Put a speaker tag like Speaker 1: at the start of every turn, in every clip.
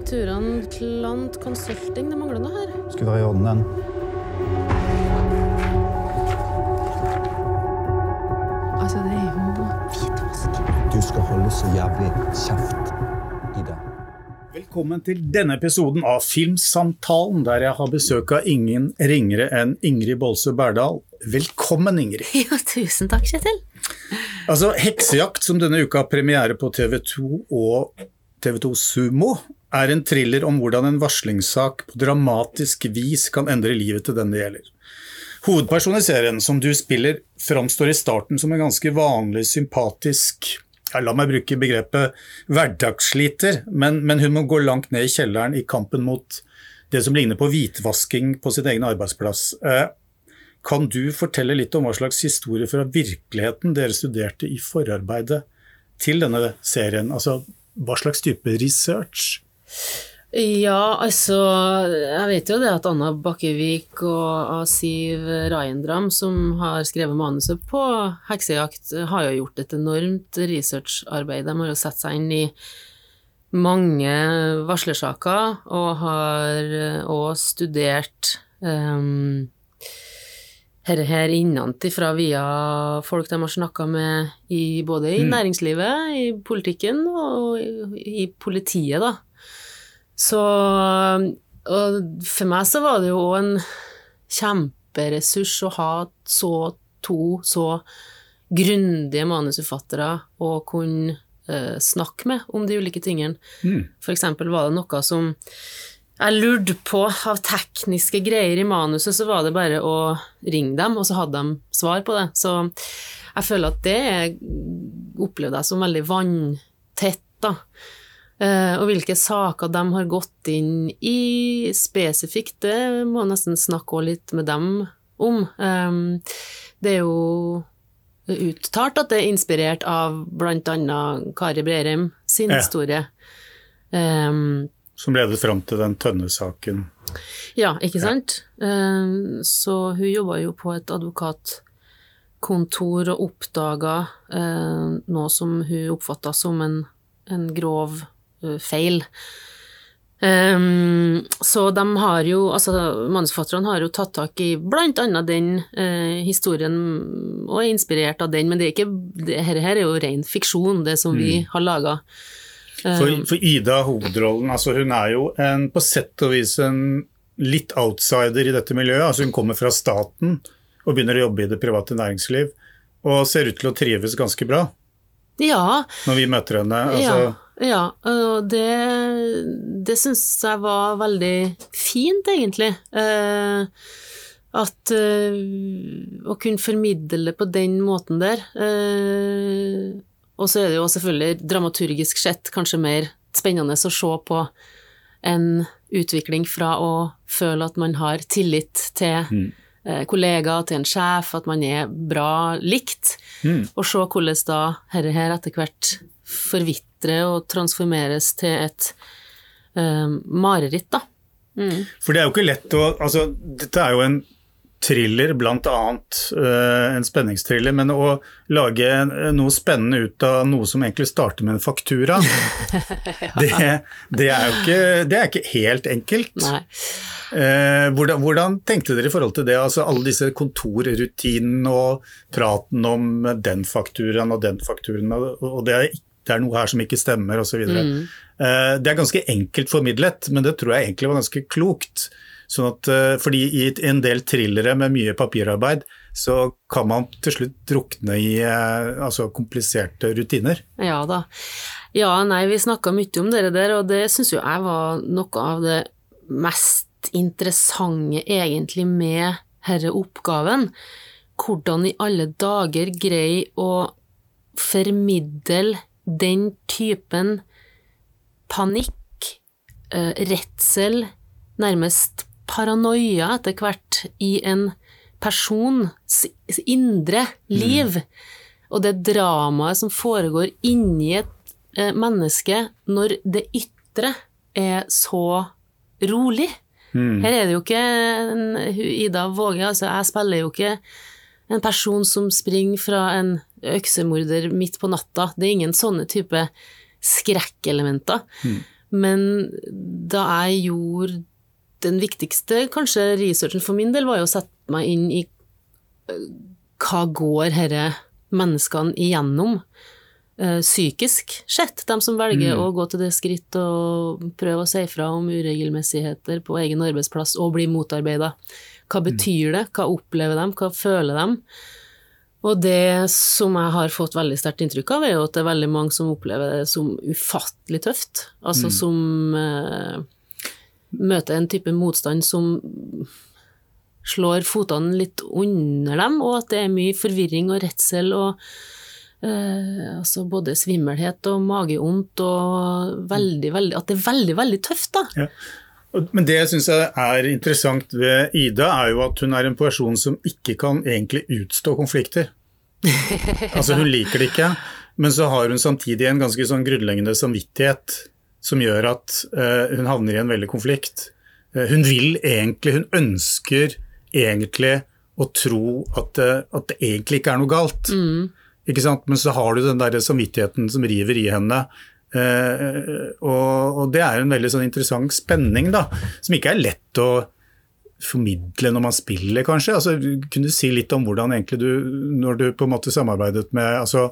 Speaker 1: fakturaen Plant Consulting. Det mangler noe her.
Speaker 2: Skulle være i orden, den.
Speaker 1: Altså, det er jo hvitvask.
Speaker 2: Du skal holde så jævlig kjeft i det.
Speaker 3: Velkommen til denne episoden av Filmsamtalen, der jeg har besøk av ingen ringere enn Ingrid Bolse Berdal. Velkommen, Ingrid.
Speaker 1: Jo, tusen takk, Kjetil.
Speaker 3: Altså, 'Heksejakt', som denne uka har premiere på TV2 og TV2 Sumo, er en thriller om hvordan en varslingssak på dramatisk vis kan endre livet til den det gjelder. Hovedpersonen i serien, som du spiller, framstår i starten som en ganske vanlig, sympatisk ja, La meg bruke begrepet hverdagssliter, men, men hun må gå langt ned i kjelleren i kampen mot det som ligner på hvitvasking på sin egen arbeidsplass. Eh, kan du fortelle litt om hva slags historie fra virkeligheten dere studerte i forarbeidet til denne serien? Altså, hva slags type research?
Speaker 1: Ja, altså Jeg vet jo det at Anna Bakkevik og Siv Rajendram, som har skrevet manuset på 'Heksejakt', har jo gjort et enormt researcharbeid. De har jo satt seg inn i mange varslersaker, og har òg studert um, her, her innenfra via folk de har snakka med i, både i
Speaker 3: Mm.
Speaker 1: næringslivet, i politikken og i, i politiet, da. Så Og for meg så var det jo òg en kjemperessurs å ha så to så grundige manusforfattere å kunne uh, snakke med om de ulike tingene.
Speaker 3: Mm.
Speaker 1: Eksempel var det noe som jeg lurte på av tekniske greier i manuset, så var det bare å ringe dem, og så hadde de svar på det. Så jeg føler at det opplevde jeg som veldig vanntett, da. Eh, og hvilke saker de har gått inn i spesifikt, det må jeg nesten snakke litt med dem om. Eh, det er jo uttalt at det er inspirert av annet Kari Brerem sin
Speaker 3: Ja.
Speaker 1: historie. Um,
Speaker 3: Som ledet fram til den Tønne-saken.
Speaker 1: ja, ikke sant? Um, så hun jobba jo på et advokatkontor og oppdaga uh, noe som hun oppfatta som en, en grov feil. Um, så de har jo, altså manusforfatterne har jo tatt tak i blant annet den eh, historien, og er inspirert av den, men det er ikke, det, her, her er jo ren fiksjon, det som vi har laga.
Speaker 3: For, for Ida, hovedrollen, altså hun er jo en, på sett og vis en litt outsider i dette miljøet. altså Hun kommer fra staten og begynner å jobbe i det private næringsliv, og ser ut til å trives ganske bra
Speaker 1: Ja,
Speaker 3: når vi møter henne. altså...
Speaker 1: ja, ja, og det, det syns jeg var veldig fint, egentlig. Eh, at eh, Å kunne formidle det på den måten der. Eh, og så er det jo selvfølgelig dramaturgisk sett kanskje mer spennende å se på en utvikling fra å føle at man har tillit til mm. kollegaer, til en sjef, at man er bra likt,
Speaker 3: Mm.
Speaker 1: og se hvordan da dette her etter hvert forvitrer og transformeres til et uh, mareritt, da. Mm.
Speaker 3: For det er jo ikke lett å altså, Dette er jo en thriller, blant annet eh, en spenningsthriller, men å lage noe spennende ut av noe som egentlig starter med en faktura, det, det, er jo ikke, det er ikke helt enkelt.
Speaker 1: Nei.
Speaker 3: Eh, hvordan, hvordan tenkte dere i forhold til det, altså alle disse kontorrutinene og praten om den fakturaen og den fakturaen, og og det er, det er noe her som ikke stemmer osv.
Speaker 1: Mm.
Speaker 3: Eh, det er ganske enkelt formidlet, men det tror jeg egentlig var ganske klokt. Sånn at, eh, fordi i en del thrillere med mye papirarbeid, så kan man til slutt drukne i eh, altså kompliserte rutiner.
Speaker 1: Ja da. Ja, nei, vi snakka mye om det der, og det syns jo jeg var noe av det mest interessante egentlig med denne oppgaven. Hvordan i alle dager greie å formidle den typen panikk, eh, redsel, nærmest paranoia etter hvert i en persons indre liv. Og det dramaet som foregår inni et eh, menneske når det ytre er så rolig. Her er det jo ikke en, Ida Våge, altså jeg spiller jo ikke en person som springer fra en øksemorder midt på natta. Det er ingen sånne type skrekkelementer. Men da jeg gjorde den viktigste kanskje researchen for min del, var jo å sette meg inn i eh, hva går herre menneskene igjennom eh, psykisk sett, de som velger
Speaker 3: Mm.
Speaker 1: å gå til det skritt og prøve å si fra om uregelmessigheter på egen arbeidsplass og bli motarbeida. Hva betyr det, hva opplever de, hva føler de? Og det som jeg har fått veldig sterkt inntrykk av, er jo at det er veldig mange som opplever det som ufattelig tøft. Altså som eh, møter en type motstand som slår fotene litt under dem, og at det er mye forvirring og redsel og eh, altså både svimmelhet og magevondt og veldig, veldig At det er veldig, veldig tøft, da.
Speaker 3: Ja. Men det jeg syns er interessant ved Ida, er jo at hun er en person som ikke kan egentlig utstå konflikter. Altså hun liker det ikke, men så har hun samtidig en ganske sånn grunnleggende samvittighet som gjør at uh, hun havner i en veldig konflikt. Uh, hun vil egentlig, hun ønsker egentlig å tro at det, at det egentlig ikke er noe galt. Ikke sant? Men så har du den der samvittigheten som river i henne. Eh, og, det er en veldig sånn interessant spenning, da, som ikke er lett å formidle når man spiller, kanskje. Altså, kunne du si litt om hvordan egentlig du, når du på en måte samarbeidet med altså,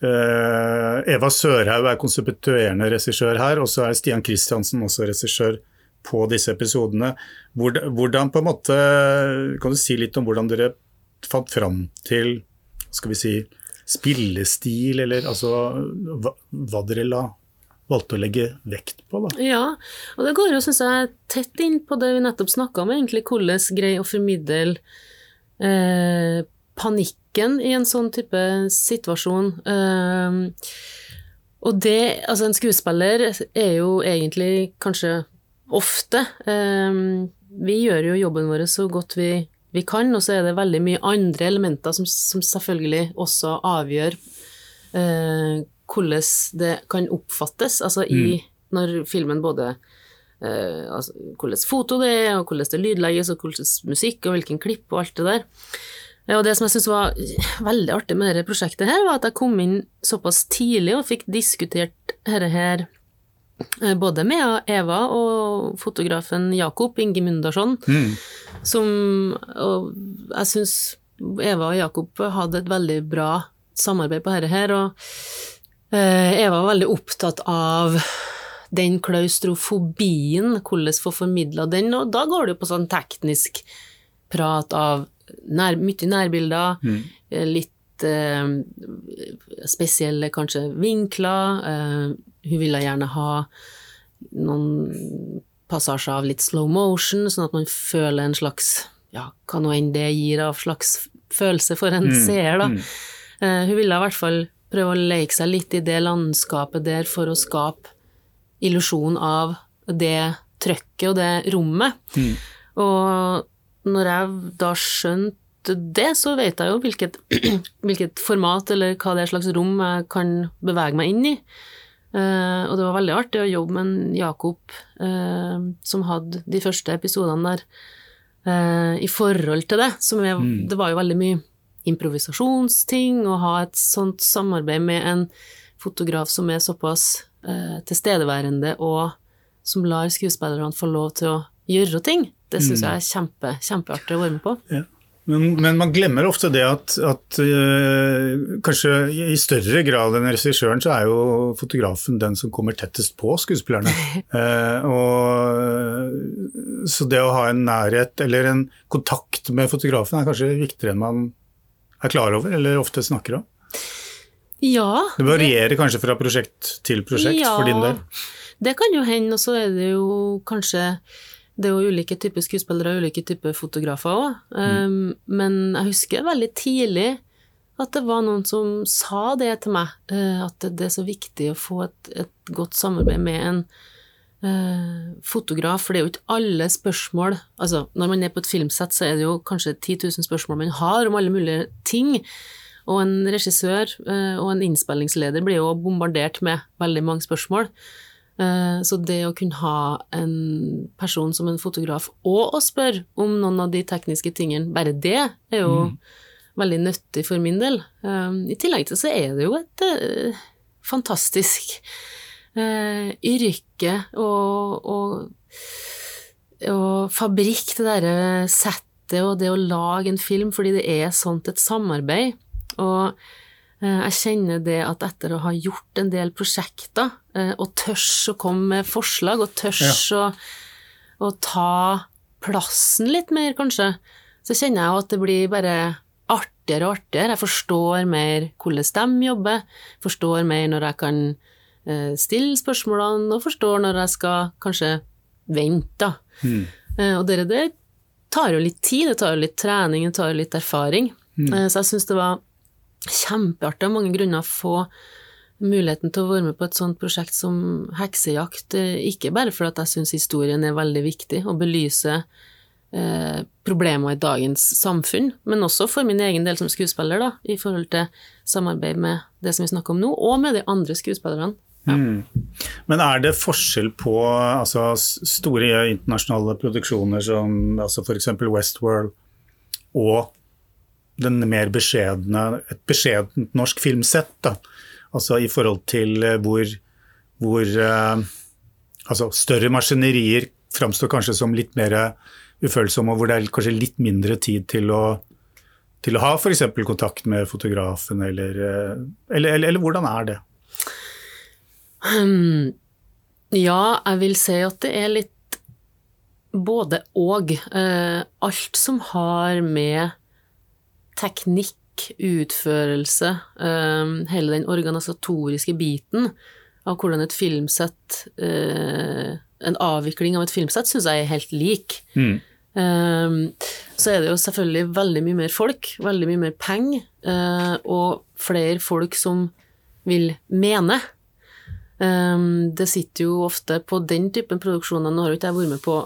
Speaker 3: eh, Eva Sørhaug er konseptuerende regissør her, og så er Stian Kristiansen også regissør på disse episodene. Hvordan på en måte, Kan du si litt om hvordan dere fant fram til skal vi si, spillestil, eller altså hva, hva dere la, valgte å legge vekt på? da?
Speaker 1: Ja, og det går jo, syns jeg, tett inn på det vi nettopp snakka om, egentlig hvordan greie å formidle eh, panikken i en sånn type situasjon. Eh, og det, altså en skuespiller er jo egentlig kanskje ofte eh, Vi gjør jo jobben vår så godt vi, vi kan, og så er det veldig mye andre elementer som, som selvfølgelig også avgjør eh, hvordan det kan oppfattes, altså i når filmen både eh, altså, hvordan foto det er, og hvordan det lydlegges, og hvordan musikk, og hvilken klipp, og alt det der. Ja, Og det som jeg syntes var veldig artig med dette prosjektet her, var at jeg kom inn såpass tidlig og fikk diskutert dette her både med Eva og fotografen Jakob Ingemundarsson, som Og jeg syns Eva og Jakob hadde et veldig bra samarbeid på dette her, og eh, Eva var veldig opptatt av den klaustrofobien, hvordan få formidla den, og da går det jo på sånn teknisk prat av nær, mye nærbilder, mm. litt eh, spesielle kanskje vinkler. Eh, hun ville gjerne ha noen passasjer av litt slow motion, sånn at man føler en slags ja, hva nå enn det gir av slags følelse for en seer, da. Eh, hun ville i hvert fall prøve å leke seg litt i det landskapet der for å skape illusjon av det trøkket og det rommet. Og når jeg da skjønte det, så vet jeg jo hvilket, hvilket format eller hva det er slags rom jeg kan bevege meg inn i. Uh, og det var veldig artig å jobbe med en Jakob uh, som hadde de første episodene der, uh, i forhold til det. Som mm. Det var jo veldig mye improvisasjonsting, å ha et sånt samarbeid med en fotograf som er såpass tilstedeværende, og som lar skuespillerne få lov til å gjøre ting. Det syns jeg er kjempe, kjempeartig å være med på.
Speaker 3: Ja. Men, men man glemmer ofte det at, at øh, kanskje i større grad enn regissøren, så er jo fotografen den som kommer tettest på skuespillerne. Eh, og, så det å ha en nærhet eller en kontakt med fotografen er kanskje viktigere enn man er klar over, eller ofte snakker om.
Speaker 1: Ja,
Speaker 3: Det varierer kanskje fra prosjekt til prosjekt for din del.
Speaker 1: Det kan jo hende, og så er det jo kanskje Det er jo ulike typer skuespillere og ulike typer fotografer òg. Um, men jeg husker veldig tidlig at det var noen som sa det til meg, Uh, at det er så viktig å få et, et godt samarbeid med en uh, fotograf, for det er jo ikke alle spørsmål Altså, når man er på et filmsett, så er det jo kanskje 10 000 spørsmål man har om alle mulige ting. Og en regissør uh, og en innspillingsleder blir jo bombardert med veldig mange spørsmål. Eh, Så det å kunne ha en person som en fotograf og å spørre om noen av de tekniske tingene, bare det er jo veldig nyttig for min del. Eh, I tillegg til så er det jo et eh, fantastisk yrke og, og, og fabrikk, det derre settet og det å lage en film, fordi det er sånt et samarbeid. Og jeg kjenner det at etter å ha gjort en del prosjekter, eh, og tørs å komme med forslag, og tørs å, å ta plassen litt mer, kanskje, så kjenner jeg at det blir bare artigere og artigere. Jeg forstår mer hvordan de jobber, forstår mer når jeg kan eh, stille spørsmålene, og forstår når jeg skal kanskje vente. Eh, Og det der tar jo litt tid, det tar jo litt trening, det tar jo litt erfaring. Mm. Så jeg syns det var kjempeartig av mange grunner å få muligheten til å være med på et sånt prosjekt som heksejakt, eh, ikke bare fordi jeg syns historien er veldig viktig, og belyser eh, problemer i dagens samfunn, men også for min egen del som skuespiller, da, i forhold til samarbeid med det som vi snakker om nå, og med de andre skuespillerne.
Speaker 3: Men er det forskjell på altså, store internasjonale produksjoner som altså f.eks. Westworld og den mer beskjedne, et beskjedent norsk filmsett? Da. Altså i forhold til eh, hvor, hvor uh, altså, større maskinerier framstår kanskje som litt mer ufølsomme, og hvor det er kanskje litt mindre tid til å til å ha f.eks. kontakt med fotografen, eller, eh, eller, eller, eller hvordan er det?
Speaker 1: Um, Ja, jeg vil si at det er litt både og. Uh, alt som har med teknikk, utførelse, eh, hele den organisatoriske biten av hvordan et filmsett eh, En avvikling av et filmsett syns jeg er helt lik. Eh, så er det jo selvfølgelig veldig mye mer folk, veldig mye mer penger, og flere folk som vil mene. Det sitter jo ofte på den typen produksjoner, nå har jo ikke jeg vært med på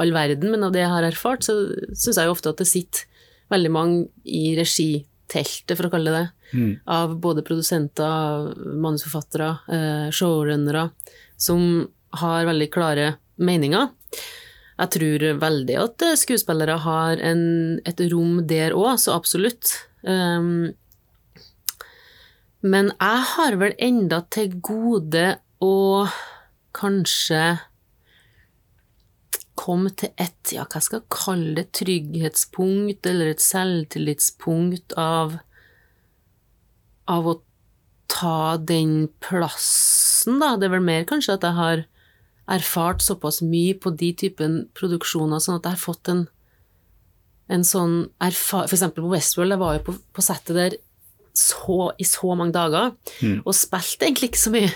Speaker 1: all verden, men av det jeg har erfart, så syns jeg jo ofte at det sitter veldig mange i regiteltet, for å kalle det det, av både produsenter, manusforfattere, eh, showrunnere, som har veldig klare meninger. Jeg tror veldig at eh, skuespillere har en, et rom der òg, så absolutt. Um, men jeg har vel enda til gode å kanskje komme til et, ja, hva skal jeg kalle det, trygghetspunkt eller et selvtillitspunkt av av å ta den plassen, da. Det er vel mer kanskje at jeg har erfart såpass mye på de typen produksjoner, sånn at jeg har fått en, en sånn erfaring For eksempel på Westworld, jeg var jo på, på settet der så, i så mange dager, og spilte egentlig ikke så mye.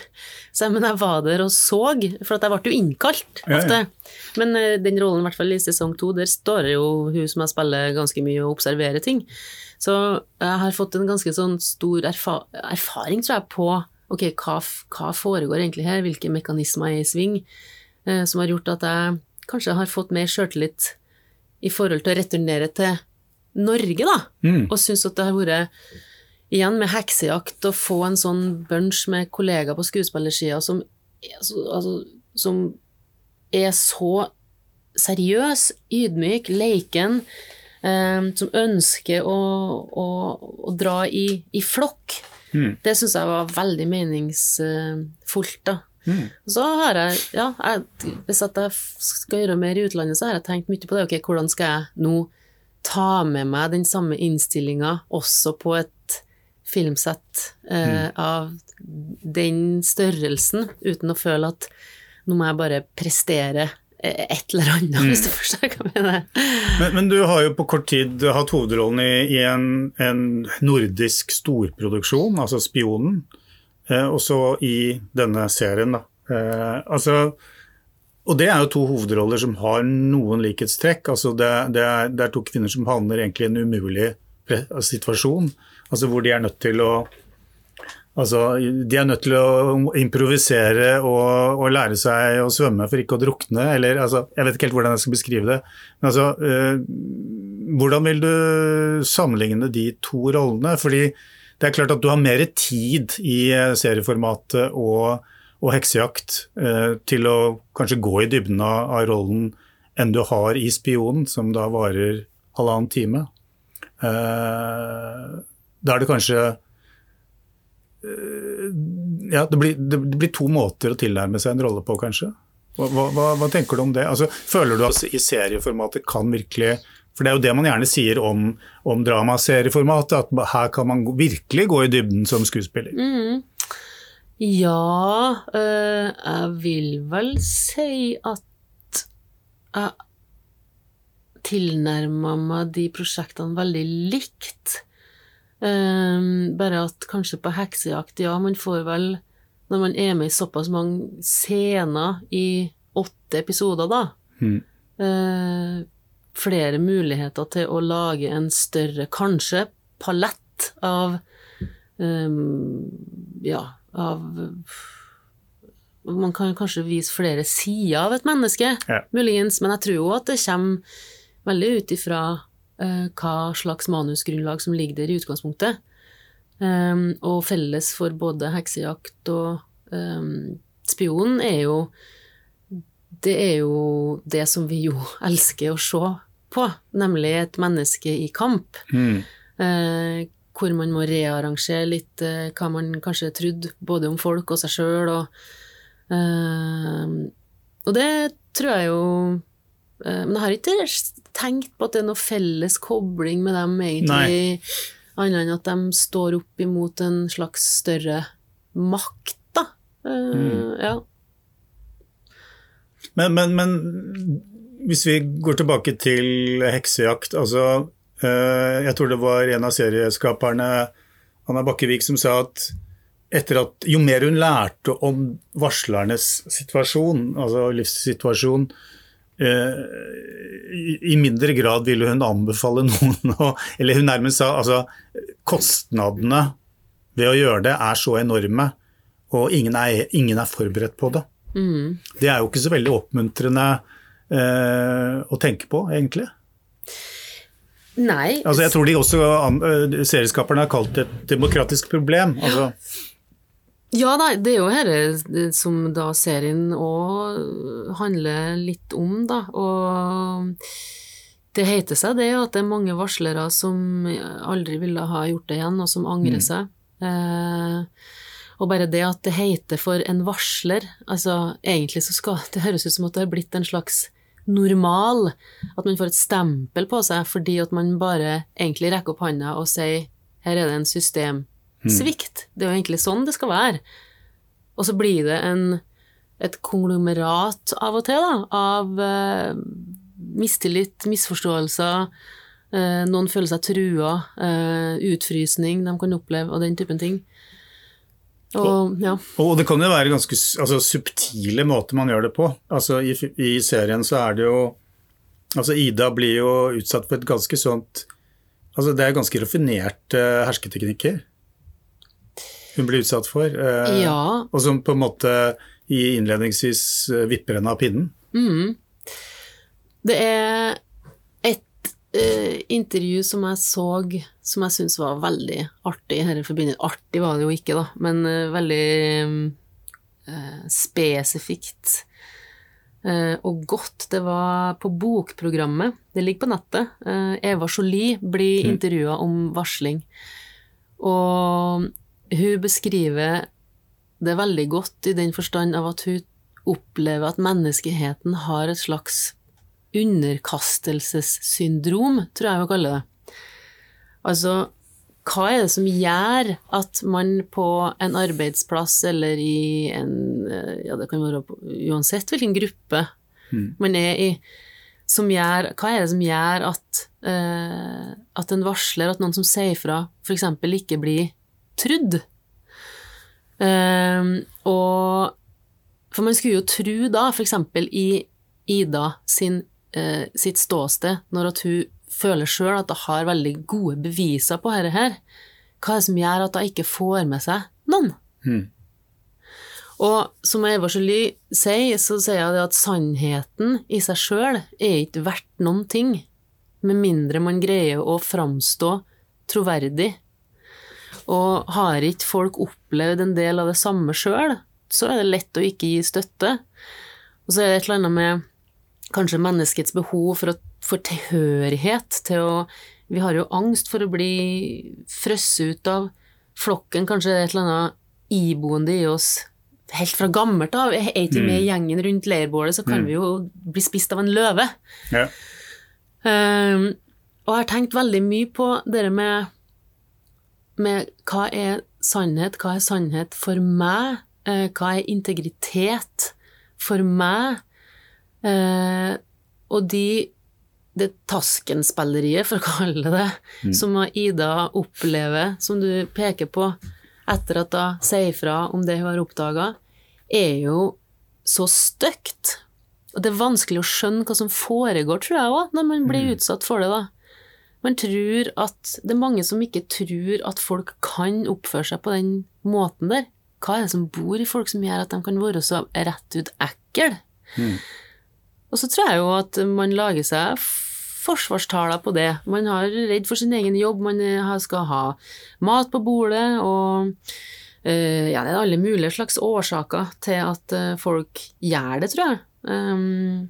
Speaker 1: Så, men jeg var der og så, for at jeg ble jo innkalt
Speaker 3: Ja, ja.
Speaker 1: Men uh, den rollen, i hvert fall i sesong to, der står jo hun som jeg spiller ganske mye og observerer ting. Så jeg har fått en ganske sånn stor erfa erfaring, tror jeg, på ok, hva, hva foregår egentlig her, hvilke mekanismer er i sving, uh, som har gjort at jeg kanskje har fått mer sjøltillit i forhold til å returnere til Norge, da, og syns at det har vært igjen med heksejakt å få en sånn bunch med kollegaer på skuespillersida som, så- altså, som er så seriøs, ydmyk, leiken, eh, som ønsker å, å, å dra i, i flokk. Det syns jeg var veldig meningsfullt, da. Mm. Så har jeg, ja, jeg, hvis jeg skal gjøre mer i utlandet, så har jeg tenkt mye på det. Ok, hvordan skal jeg nå ta med meg den samme innstillinga også på et filmsett eh, av den størrelsen, uten å føle at nå må jeg bare prestere eh, et eller annet, hvis du forstår hva jeg mener.
Speaker 3: Men, men du har jo på kort tid hatt hovedrollen i, i en, en nordisk storproduksjon, altså 'Spionen', eh, og så i denne serien. Da. Eh, altså, og det er jo to hovedroller som har noen likhetstrekk. Altså det, det, er, det er to kvinner som havner egentlig i en umulig situasjon, altså hvor de er nødt til å Altså, de er nødt til å improvisere og, og lære seg å svømme for ikke å drukne. Eller, altså, jeg vet ikke helt hvordan jeg skal beskrive det. Men altså, eh, hvordan vil du sammenligne de to rollene? Fordi det er klart at du har mer tid i eh, serieformatet og, og heksejakt eh, til å kanskje gå i dybden av, av rollen enn du har i Spionen, som da varer halvannen time. Eh, da er det kanskje ja, det, blir, det, blir to måter å tilnærme seg en rolle på, kanskje. Hva, hva, hva tenker du om det? Altså, føler du at i serieformatet kan virkelig For det er jo det man gjerne sier om, om dramaserieformatet, at her kan man virkelig gå i dybden som skuespiller.
Speaker 1: Mm. Ja, øh, jeg vil vel si at jeg tilnærma meg de prosjektene veldig likt. Um, bare at kanskje på heksejakt, ja, man får vel Når man er med i såpass mange scener i åtte episoder, da,
Speaker 3: Mm.
Speaker 1: uh, flere muligheter til å lage en større, kanskje, palett av um, Ja, av Man kan kanskje vise flere sider av et menneske,
Speaker 3: Ja.
Speaker 1: muligens, men jeg tror jo at det kommer veldig ut ifra hva slags manusgrunnlag som ligger der i utgangspunktet. Um, og felles for både heksejakt og um, spion er jo Det er jo det som vi jo elsker å se på, nemlig et menneske i kamp.
Speaker 3: Mm.
Speaker 1: Eh, hvor man må rearrangere litt eh, hva man kanskje trodde, både om folk og seg sjøl, og eh, Og det tror jeg jo eh, Men jeg har ikke tenkt på at det er noe felles kobling med dem, egentlig, annet enn at de står opp imot en slags større makt, da. Eh, Ja.
Speaker 3: Men, men, men hvis vi går tilbake til heksejakt, altså eh, Jeg tror det var en av serieskaperne, Anna Bakkevik, som sa at etter at jo mer hun lærte om varslernes situasjon, altså livssituasjon, i, i mindre grad ville hun anbefale noen å Eller hun nærmest sa altså kostnadene ved å gjøre det er så enorme, og ingen er, ingen er forberedt på det.
Speaker 1: Mm.
Speaker 3: Det er jo ikke så veldig oppmuntrende eh, å tenke på, egentlig.
Speaker 1: Nei.
Speaker 3: Altså, jeg tror de også, eh, serieskaperne har kalt det et demokratisk problem. Altså,
Speaker 1: Ja, nei, det er jo dette som da serien òg handler litt om, da. Og det heter seg det at det er mange varslere som aldri ville ha gjort det igjen, og som angrer seg. Eh, og bare det at det heter for en varsler, altså egentlig så skal det høres ut som at det har blitt en slags normal, at man får et stempel på seg fordi at man bare egentlig rekker opp handa og sier her er det en systemsvikt. Det er jo egentlig sånn det skal være. Og så blir det en, et konglomerat av og til, da, av eh, mistillit, misforståelser, eh, noen føler seg trua, eh, utfrysning de kan oppleve, og den typen ting. Og ja.
Speaker 3: og det kan jo være ganske altså, subtile måter man gjør det på. Altså, i, I serien så er det jo altså Ida blir jo utsatt for et ganske sånt altså Det er ganske raffinerte hersketeknikker hun blir utsatt for. eh,
Speaker 1: ja.
Speaker 3: Og som på en måte i innledningsvis eh, vipper henne av pinnen.
Speaker 1: Mm. Det er et eh, intervju som jeg så som jeg syns var veldig artig forbindelsen. Artig var det jo ikke, da, men eh, veldig eh, spesifikt eh, og godt. Det var på bokprogrammet, det ligger på nettet. Eva Jolie blir intervjua om varsling. Og hun beskriver det veldig godt i den forstand av at hun opplever at menneskeheten har et slags underkastelsessyndrom, tror jeg hun kaller det. Altså, hva er det som gjør at man på en arbeidsplass eller i en Ja, det kan være uansett hvilken gruppe man er i, som gjør Hva er det som gjør at, uh, at en varsler, at noen som sier fra, f.eks. ikke blir trudd? Ehm, og For man skulle jo tro da, f.eks. i Ida sin, uh, sitt ståsted, når at hun føler sjøl at hun har veldig gode beviser på dette her, hva er det som gjør at hun ikke får med seg noen?
Speaker 3: Mm.
Speaker 1: Og som Eva Jolie sier, så sier hun at sannheten i seg sjøl er ikke verdt noen ting, med mindre man greier å framstå troverdig. Og har ikke folk opplevd en del av det samme sjøl, så er det lett å ikke gi støtte. Og så er det et eller annet med kanskje menneskets behov for, å, for tilhørighet til å Vi har jo angst for å bli frosset ut av flokken, kanskje det er et eller annet iboende i oss helt fra gammelt av. Er ikke vi med i gjengen rundt leirbålet, så kan vi jo bli spist av en løve.
Speaker 3: Ja.
Speaker 1: Um, og jeg har tenkt veldig mye på det med, med hva er sannhet, hva er sannhet for meg, eh, hva er integritet for meg, eh, og de det taskenspilleriet, for å kalle det det, som Ida opplever, som du peker på, etter at hun sier fra om det hun har oppdaga, er jo så stygt. Og det er vanskelig å skjønne hva som foregår, tror jeg òg, når man blir utsatt for det, da. Man tror at Det er mange som ikke tror at folk kan oppføre seg på den måten der. Hva er det som bor i folk som gjør at de kan være så rett ut ekle? Og så tror jeg jo at man lager seg forsvarstaler på det. Man er redd for sin egen jobb, man skal ha mat på bordet, og eh, ja, det er alle mulige slags årsaker til at eh, folk gjør det, tror jeg. Um,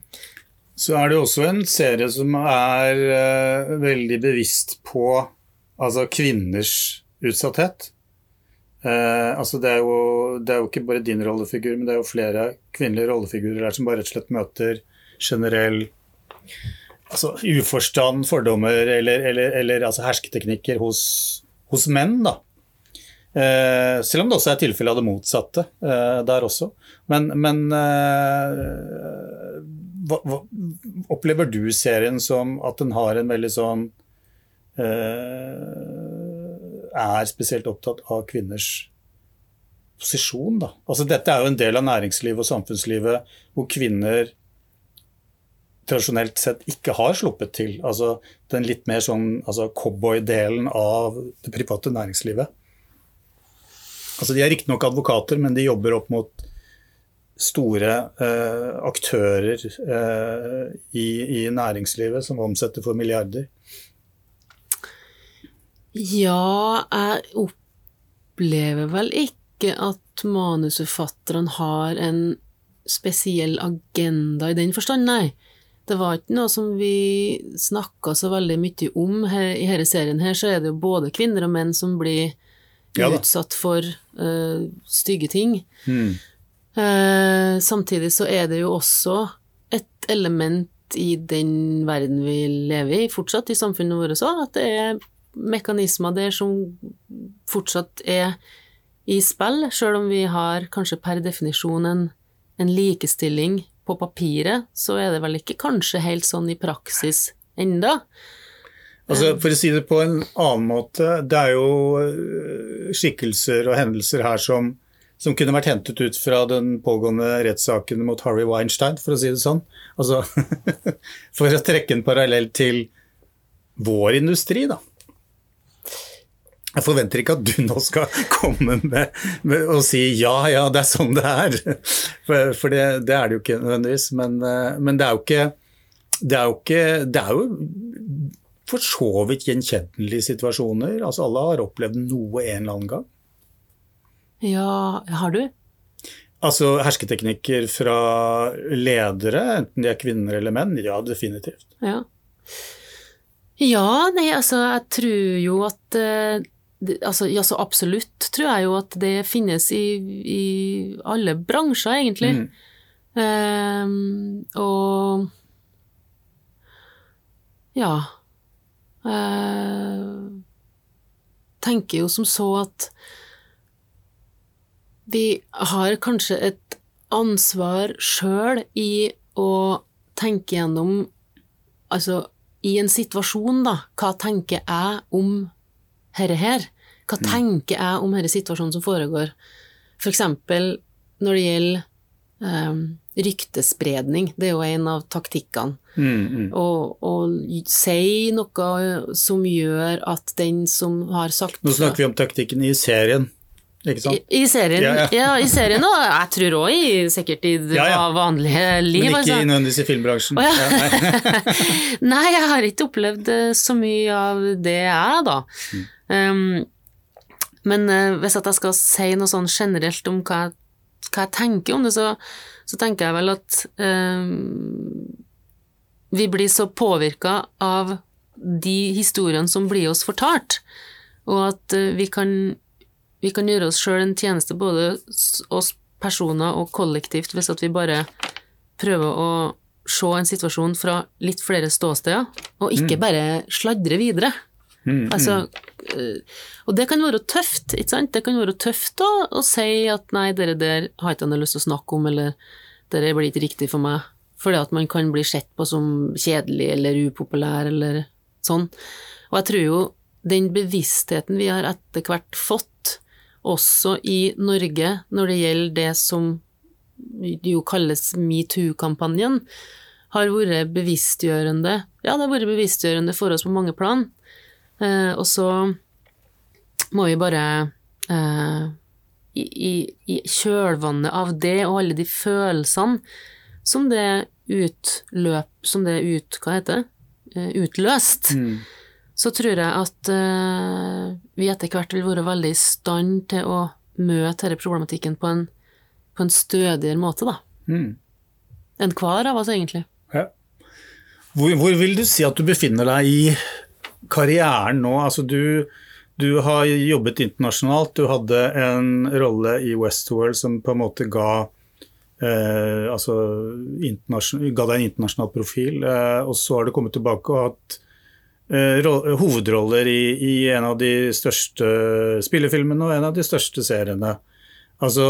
Speaker 3: Så er det jo også en serie som er uh, veldig bevisst på altså kvinners utsatthet. Uh, altså det, er jo, det er jo ikke bare din rollefigur, men det er jo flere kvinnelige rollefigurer der som bare rett og slett møter generell altså, uforstand, fordommer eller, eller, eller altså hersketeknikker hos, hos menn. da. Uh, selv om det også er tilfelle av det motsatte uh, der også. Men, men hva, hva, opplever du serien som at den har en veldig sånn eh, Er spesielt opptatt av kvinners posisjon, da? Altså dette er jo en del av næringslivet og samfunnslivet hvor kvinner tradisjonelt sett ikke har sluppet til. Altså den litt mer sånn altså cowboy-delen av det private næringslivet. Altså De er riktignok advokater, men de jobber opp mot store eh, aktører eh, i, i næringslivet som omsetter for milliarder.
Speaker 1: Ja, jeg opplever vel ikke at manusforfatterne har en spesiell agenda i den forstand, nei. Det var ikke noe som vi snakka så veldig mye om. Her, I denne serien her så er det jo både kvinner og menn som blir
Speaker 3: Ja
Speaker 1: utsatt for uh, stygge ting.
Speaker 3: Mm.
Speaker 1: Eh, samtidig så er det jo også et element i den verden vi lever i, fortsatt i samfunnet vårt òg, at det er mekanismer der som fortsatt er i spill, sjøl om vi har kanskje per definisjon en, en likestilling på papiret, så er det vel ikke kanskje helt sånn i praksis enda.
Speaker 3: Altså, for å si det på en annen måte, det er jo øh, skikkelser og hendelser her som, som kunne vært hentet ut fra den pågående rettssaken mot Harry Weinstein, for å si det sånn. Altså, for å trekke en parallell til vår industri, da. Jeg forventer ikke at du nå skal komme med, med og si ja, ja, det er sånn det er. For, for det, det er det jo ikke nødvendigvis. Men, øh, men det er jo ikke Det er jo ikke Det er jo for så vidt gjenkjennelige situasjoner. Altså Alle har opplevd noe en eller annen gang.
Speaker 1: Ja, har du?
Speaker 3: Altså hersketeknikker fra ledere, enten de er kvinner eller menn. Ja, definitivt.
Speaker 1: Ja. Ja, nei, altså, jeg tror jo at eh, altså, ja, så absolutt tror jeg jo at det finnes i, i alle bransjer, egentlig. Ehm, og ja Jeg tenker jo som så at vi har kanskje et ansvar sjøl i å tenke gjennom Altså, i en situasjon, da, hva tenker jeg om herre her? Hva tenker jeg om denne situasjonen som foregår? For eksempel når det gjelder um, ryktespredning, det er jo en av taktikkene.
Speaker 3: Mm, mm.
Speaker 1: Og, og si noe som gjør at den som har sagt
Speaker 3: Nå snakker vi om taktikken i serien, ikke sant?
Speaker 1: I, I serien, ja,
Speaker 3: Ja, ja.
Speaker 1: i serien og jeg tror òg sikkert i det
Speaker 3: Ja,
Speaker 1: vanlige liv.
Speaker 3: Men ikke
Speaker 1: altså.
Speaker 3: nødvendigvis i filmbransjen. Oh, nei.
Speaker 1: Nei, jeg har ikke opplevd eh, så mye av det, jeg, da. Um, men uh, hvis at jeg skal si noe sånn generelt om hva jeg, hva jeg tenker om det, så, så tenker jeg vel at um, vi blir så påvirka av de historiene som blir oss fortalt, og at uh, vi kan vi kan gjøre oss sjøl en tjeneste, både oss personer og kollektivt, hvis at vi bare prøver å se en situasjon fra litt flere ståsteder, og ikke bare sladre videre.
Speaker 3: Mm,
Speaker 1: Altså, eh, og det kan være tøft, ikke sant? Det kan være tøft da, å si at nei, dere der har ikke noe lyst til å snakke om, eller dere blir ikke riktig for meg, fordi at man kan bli sett på som kjedelig eller upopulær eller sånn. Og jeg tror jo den bevisstheten vi har etter hvert fått, også i Norge, når det gjelder det som jo kalles metoo-kampanjen, har vært bevisstgjørende. Ja, det har vært bevisstgjørende for oss på mange plan. Eh, og så må vi bare eh, i, i, I kjølvannet av det og alle de følelsene som det utløp Som det ut... Hva heter det? Eh, utløst,
Speaker 3: mm.
Speaker 1: Så tror jeg at eh, vi etter hvert vil være veldig i stand til å møte denne problematikken på en, på en stødigere måte, da.
Speaker 3: Mm.
Speaker 1: Enn hver av oss, egentlig.
Speaker 3: Ja. Hvor, hvor vil du si at du befinner deg i karrieren nå? Altså du, du har jobbet internasjonalt, du hadde en rolle i Westworld som på en måte ga eh, altså ga deg en internasjonal profil, eh, og så har du kommet tilbake og hatt hovedroller i, i en av de største spillefilmene og en av de største seriene. Altså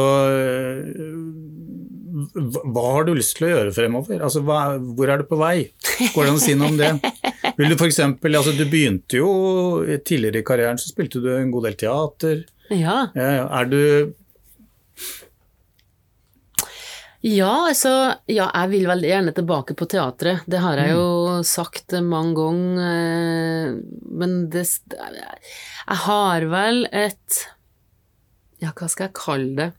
Speaker 3: hva, hva har du lyst til å gjøre fremover? Altså, hva, hvor er du på vei? Går det an å si noe om det? Vil du for eksempel, altså, du begynte jo tidligere i karrieren, så spilte du en god del teater.
Speaker 1: Ja.
Speaker 3: Er du
Speaker 1: Ja, altså Ja, jeg vil veldig gjerne tilbake på teatret. Det har jeg jo sagt mange ganger. eh, Men det Jeg har vel et Ja, hva skal jeg kalle det?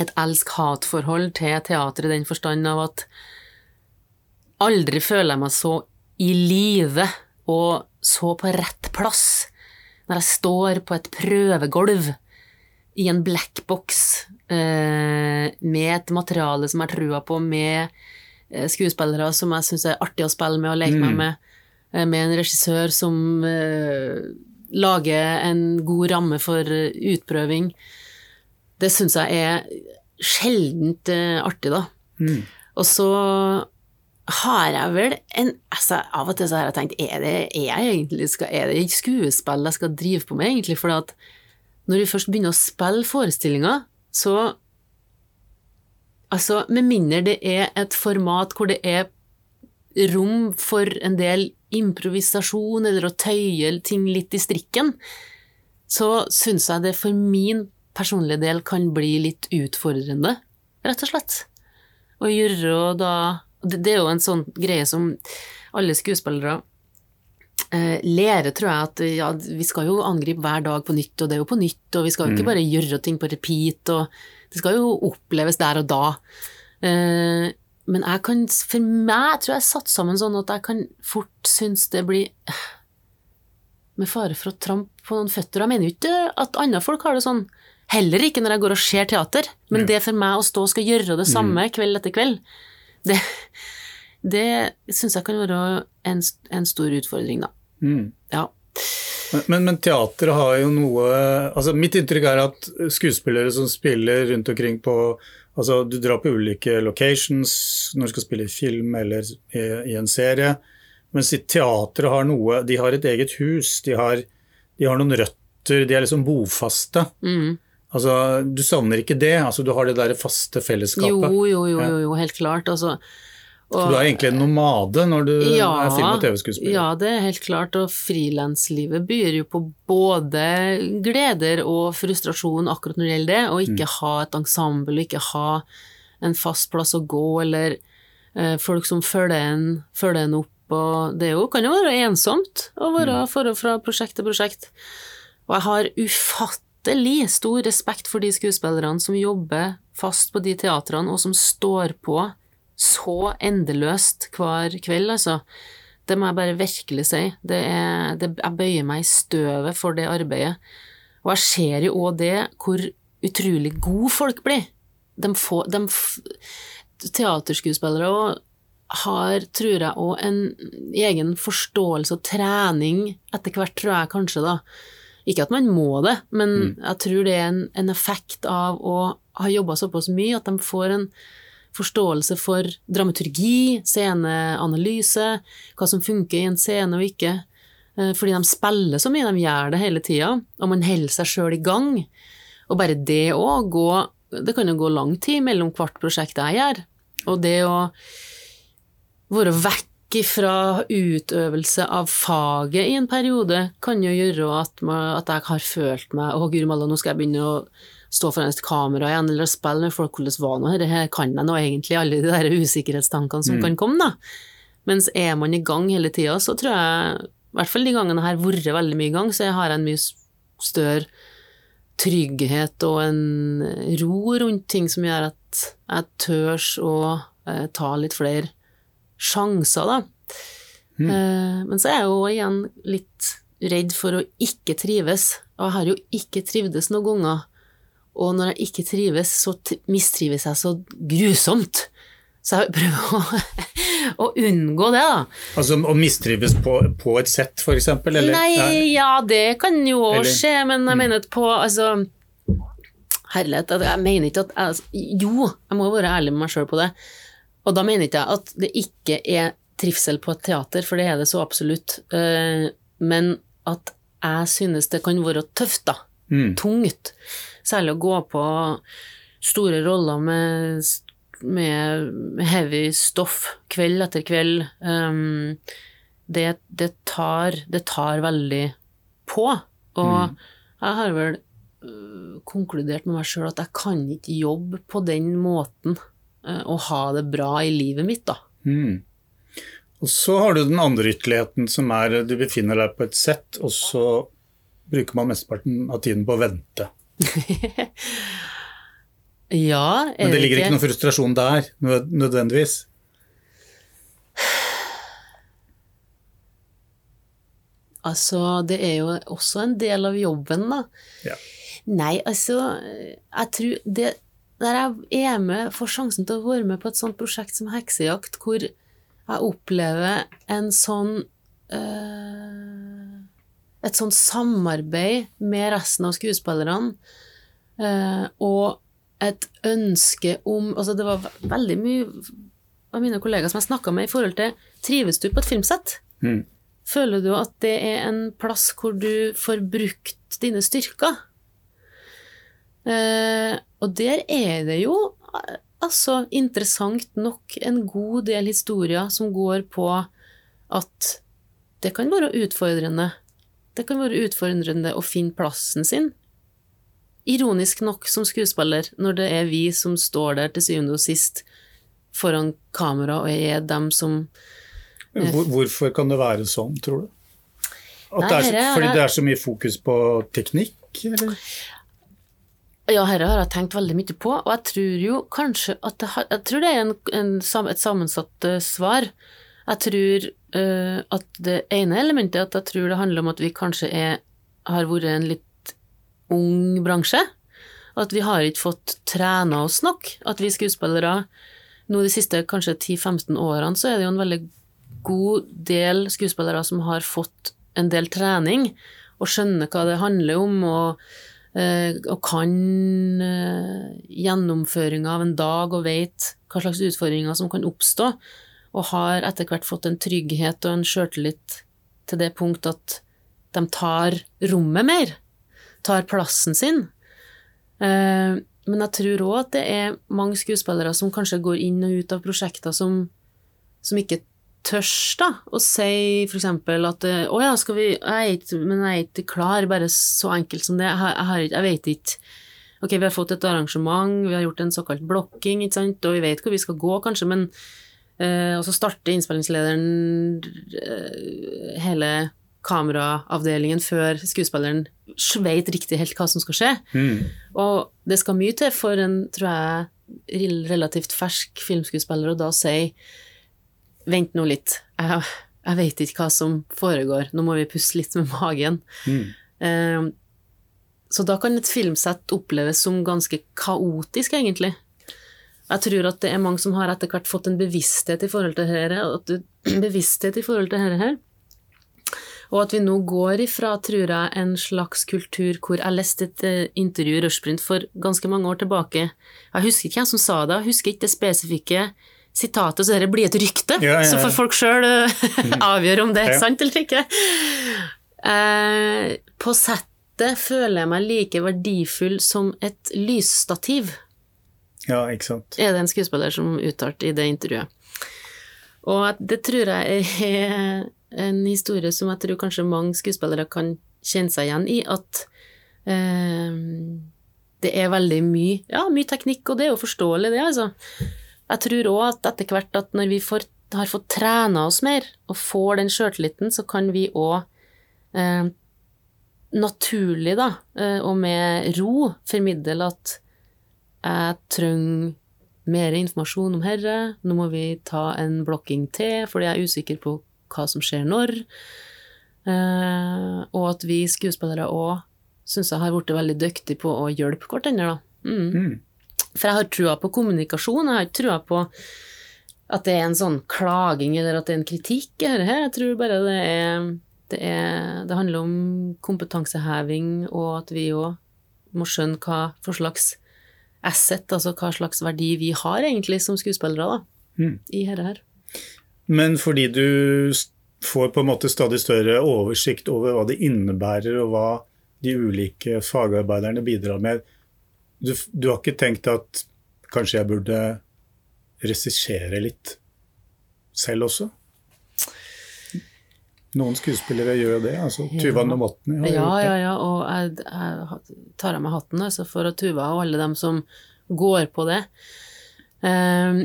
Speaker 1: Et elsk-hat-forhold til teatret i den forstand av at aldri føler jeg meg så i live og så på rett plass når jeg står på et prøvegolv i en blackbox med et materiale som jeg har trua på, med eh, skuespillere som jeg syns er artig å spille med og leke meg med, eh, med en regissør som eh, lager en god ramme for eh, utprøving. Det syns jeg er sjeldent eh, artig, da.
Speaker 3: Mm.
Speaker 1: Og så har jeg vel en altså, Av og til så har jeg tenkt, er det, er jeg egentlig, skal, er det skuespill jeg skal drive på med, egentlig? For at når vi først begynner å spille forestillinger, så Altså, med mindre det er et format hvor det er rom for en del improvisasjon, eller å tøye ting litt i strikken, så syns jeg det for min personlige del kan bli litt utfordrende, rett og slett. Å gjøre da Det er jo en sånn greie som alle skuespillere eh, lærer, tror jeg, at ja, vi skal jo angripe hver dag på nytt, og det er jo på nytt, og vi skal jo ikke bare gjøre ting på repeat, og det skal jo oppleves der og da. Eh, men jeg kan, for meg tror jeg satt sammen sånn at jeg kan fort synes det blir med fare for å trampe på noen føtter. Jeg mener jo ikke at andre folk har det sånn. Heller ikke når jeg går og ser teater. Men det for meg å stå og skal gjøre det samme kveld etter kveld, det, det syns jeg kan være en, en stor utfordring, da.
Speaker 3: Mm.
Speaker 1: Ja.
Speaker 3: Men, men, teatret har jo noe altså Mitt inntrykk er at skuespillere som spiller rundt omkring på altså Du drar på ulike locations når du skal spille i film eller i, i en serie. Mens teatret har noe De har et eget hus, de har, de har noen røtter, de er liksom bofaste.
Speaker 1: Mm.
Speaker 3: Altså, Du savner ikke det? altså Du har det der faste fellesskapet?
Speaker 1: Jo, jo, jo, jo, jo, helt klart. Altså,
Speaker 3: Så du er egentlig en nomade når du er film- og TV-skuespiller?
Speaker 1: Ja, det er helt klart. Og frilanslivet byr jo på både gleder og frustrasjon akkurat når det gjelder det, å ikke ha et ensemble, ikke ha en fast plass å gå, eller eh, folk som følger en, følger en opp. Og det jo, kan jo være ensomt å være for, fra prosjekt til prosjekt. Og jeg har ufattelig stor respekt for de skuespillerne som jobber fast på de teatrene, og som står på så endeløst hver kveld, altså. Det må jeg bare virkelig si. Det er, det, jeg bøyer meg i støvet for det arbeidet. Og jeg ser jo òg det, hvor utrolig gode folk blir. De får, de teaterskuespillere har, tror jeg, òg en egen forståelse og trening etter hvert, tror jeg kanskje, da, Ikke at man må det, men jeg tror det er en, en effekt av å ha jobba såpass mye at de får en forståelse for dramaturgi, sceneanalyse, hva som funker i en scene og ikke. Eh, Fordi de spiller så mye, de gjør det hele tida, og man holder seg sjøl i gang. Og bare det òg, gå Det kan jo gå lang tid mellom hvert prosjekt jeg gjør. Og det å være vekk fra utøvelse av faget i en periode kan jo gjøre at, man, at jeg har følt meg Å, guri malla, nå skal jeg begynne å stå foran et kamera igjen, eller spille med folk, hvordan var nå dette, kan jeg nå egentlig, alle de der usikkerhetstankene som kan komme, da. Mens er man i gang hele tida, så tror jeg, i hvert fall de gangene jeg har vært veldig mye i gang, så jeg har en mye større trygghet og en ro rundt ting som gjør at jeg tørs å eh, ta litt flere sjanser, da. Eh, men så er jeg jo igjen litt redd for å ikke trives, og jeg har jo ikke trivdes noen ganger. Og når jeg ikke trives, så mistrives jeg så grusomt. Så jeg prøver å, å unngå det, da.
Speaker 3: Altså å mistrives på, på et sett, eksempel? Eller?
Speaker 1: Nei, ja, det kan jo
Speaker 3: Mm.
Speaker 1: skje, men jeg mener at på Altså, herlighet, at jeg mener ikke at altså, Jo, jeg må jo være ærlig med meg sjøl på det. Og da mener ikke jeg at det ikke er trivsel på et teater, for det er det så absolutt. Eh, Men at jeg synes det kan være tøft, da.
Speaker 3: Mm.
Speaker 1: Tungt. Særlig å gå på store roller med, med heavy stoff kveld etter kveld. Um, det, det, tar, det tar veldig på. Og jeg har vel uh, konkludert med meg sjøl at jeg kan ikke jobbe på den måten uh, og ha det bra i livet mitt, da.
Speaker 3: Mm. Og så har du den andre ytterligheten, som er du befinner deg på et sett, og så bruker man mesteparten av tiden på å vente.
Speaker 1: Ja, er
Speaker 3: Men det ligger
Speaker 1: ikke
Speaker 3: noen frustrasjon der, nødvendigvis.
Speaker 1: Altså, det er jo også en del av jobben, da.
Speaker 3: Ja.
Speaker 1: Nei, altså, jeg tror det Der jeg er med, får sjansen til å være med på et sånt prosjekt som Heksejakt, hvor jeg opplever en sånn eh, Et sånt samarbeid med resten av skuespillerne, eh, og et ønske om Altså, det var veldig mye av mine kollegaer som jeg snakka med i forhold til Trives du på et filmsett?
Speaker 3: Mm.
Speaker 1: Føler du at det er en plass hvor du får brukt dine styrker? Eh, og der er det jo eh, altså interessant nok en god del historier som går på at det kan være utfordrende. Det kan være utfordrende å finne plassen sin. Ironisk nok som skuespiller, når det er vi som står der til syvende og sist foran kamera og er dem som
Speaker 3: Hvor, hvorfor kan det være sånn, tror du?
Speaker 1: Nei,
Speaker 3: det er- fordi det er så mye fokus på teknikk, eller?
Speaker 1: Ja, dette har jeg tenkt veldig mye på, og jeg tror jo kanskje at det, har, jeg tror det er en, en, et sammensatt eh, svar. Jeg tror at det ene elementet er at jeg tror det handler om at vi kanskje er, har vært en litt ung bransje. At vi har ikke fått trena oss nok. At vi skuespillere nå de siste kanskje 10-15 årene så er det jo en veldig god del skuespillere som har fått en del trening og skjønner hva det handler om, og, eh, og kan eh, gjennomføringa av en dag og vet hva slags utfordringer som kan oppstå, og har etter hvert fått en trygghet og en sjøltillit til det punkt at de tar rommet mer, tar plassen sin. Eh, men jeg tror òg at det er mange skuespillere som kanskje går inn og ut av prosjekter som, som ikke tørs å si eksempel at å ja, skal vi, jeg ikke, men jeg er ikke klar, bare så enkelt som det, jeg, har- jeg, har jeg vet ikke. Ok, vi har fått et arrangement, vi har gjort en såkalt blokking, ikke sant, og vi vet hvor vi skal gå kanskje, men og så starter innspillingslederen eh, hele kameraavdelingen før skuespilleren vet riktig helt hva som skal skje.
Speaker 3: Mm.
Speaker 1: Og det skal mye til for en, tror jeg, relativt fersk filmskuespiller å da si Vent nå litt, jeg, jeg vet ikke hva som foregår, nå må vi puste litt med magen.
Speaker 3: Mm.
Speaker 1: Eh, så da kan et filmsett oppleves som ganske kaotisk, egentlig. Jeg tror at det er mange som har etter hvert fått en bevissthet i forhold til dette, at du, bevissthet i forhold til dette her. Og at vi nå går ifra, tror jeg, en slags kultur hvor jeg leste et eh, intervju i Rushprint for ganske mange år tilbake. Jeg husker ikke hvem som sa det, jeg husker ikke det spesifikke sitatet, så dette blir et rykte.
Speaker 3: Ja, ja, ja.
Speaker 1: Så får folk sjøl avgjøre om det er sant eller ikke. Eh, på settet føler jeg meg like verdifull som et lysstativ
Speaker 3: Ja, ikke sant.
Speaker 1: er det en skuespiller som uttalte i det intervjuet. Og det tror jeg er en historie som jeg tror kanskje mange skuespillere kan kjenne seg igjen i, at eh, det er veldig mye, ja, mye teknikk, og det er jo forståelig, det, altså. Jeg tror òg at etter hvert at når vi får, har fått trena oss mer, og får den sjøltilliten, så kan vi òg eh, naturlig, da, eh, og med ro, formidle at jeg trenger mer informasjon om herre, nå må vi ta en blokking til, fordi jeg er usikker på hva som skjer når. Eh, og at vi skuespillere òg syns jeg har blitt veldig dyktige på å hjelpe hverandre. Mm.
Speaker 3: Mm.
Speaker 1: For jeg har trua på kommunikasjon, jeg har ikke trua på at det er en sånn klaging eller at det er en kritikk Her. Jeg tror bare det er, det er Det handler om kompetanseheving, og at vi òg må skjønne hva for slags asset, altså hva slags verdi vi har egentlig som skuespillere da,
Speaker 3: Mm.
Speaker 1: i dette her.
Speaker 3: Men fordi du får på en måte stadig større oversikt over hva det innebærer, og hva de ulike fagarbeiderne bidrar med, du, du har ikke tenkt at kanskje jeg burde regissere litt selv også? Noen skuespillere gjør jo det. altså Tuva Novotny har
Speaker 1: Ja,
Speaker 3: gjort det.
Speaker 1: ja, ja, og jeg, jeg tar av meg hatten altså, for at Tuva og alle dem som går på det. Um,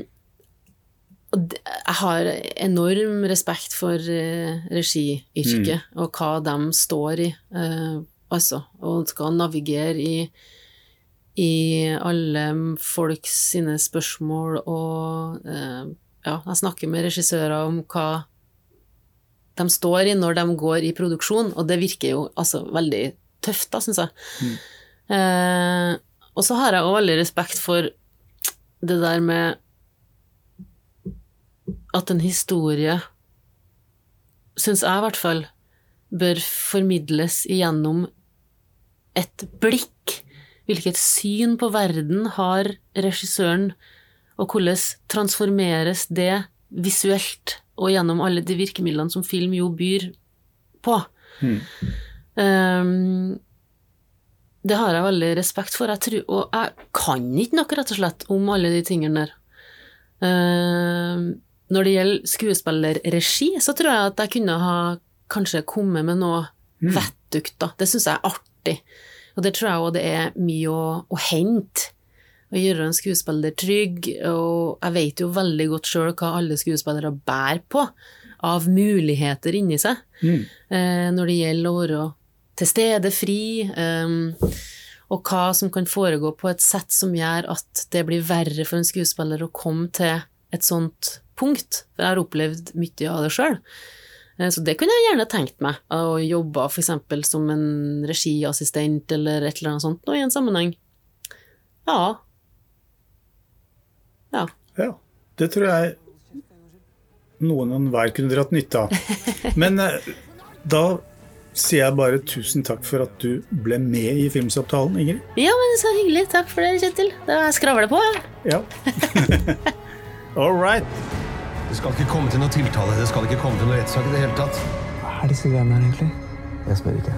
Speaker 1: jeg har enorm respekt for uh, regiyrket og hva de står i, uh, altså, og skal navigere i i alle folks sine spørsmål og uh, ja, jeg snakker med regissører om hva de står i når de går i produksjon, og det virker jo altså veldig tøft, da, syns jeg. Eh, og så har jeg òg veldig respekt for det der med at en historie, syns jeg i hvert fall, bør formidles igjennom et blikk. Hvilket syn på verden har regissøren, og hvordan transformeres det visuelt og gjennom alle de virkemidlene som film jo byr på.
Speaker 3: Mm.
Speaker 1: Um, det har jeg veldig respekt for, jeg tror, og jeg kan ikke noe, rett og slett, om alle de tingene der. Um, når det gjelder skuespillerregi, så tror jeg at jeg kunne ha kanskje kommet med noe vettugt, da. Det syns jeg er artig. Og det tror jeg òg det er mye å, å hente. Å gjøre en skuespiller trygg, og jeg vet jo veldig godt sjøl hva alle skuespillere bærer på av muligheter inni seg
Speaker 3: Mm.
Speaker 1: eh, når det gjelder å være til stede, fri, eh, og hva som kan foregå på et sett som gjør at det blir verre for en skuespiller å komme til et sånt punkt. For jeg har opplevd mye av det sjøl. Så det kunne jeg gjerne tenkt meg, å jobbe f.eks. som en regiassistent eller et eller annet sånt nå i en sammenheng. Ja. Ja.
Speaker 3: Ja, det tror jeg noen og enhver kunne dratt nytte av. Men eh, da sier jeg bare tusen takk for at du ble med i Filmsamtalen, Ingrid.
Speaker 1: ja, men så hyggelig. Takk for det, Kjetil. Da skravler jeg på, jeg.
Speaker 3: Ja. All right.
Speaker 4: Det skal ikke komme til noe tiltale. Det skal ikke komme til noe rettssak i det hele tatt.
Speaker 2: Hva er disse greiene her, egentlig? Jeg spør ikke.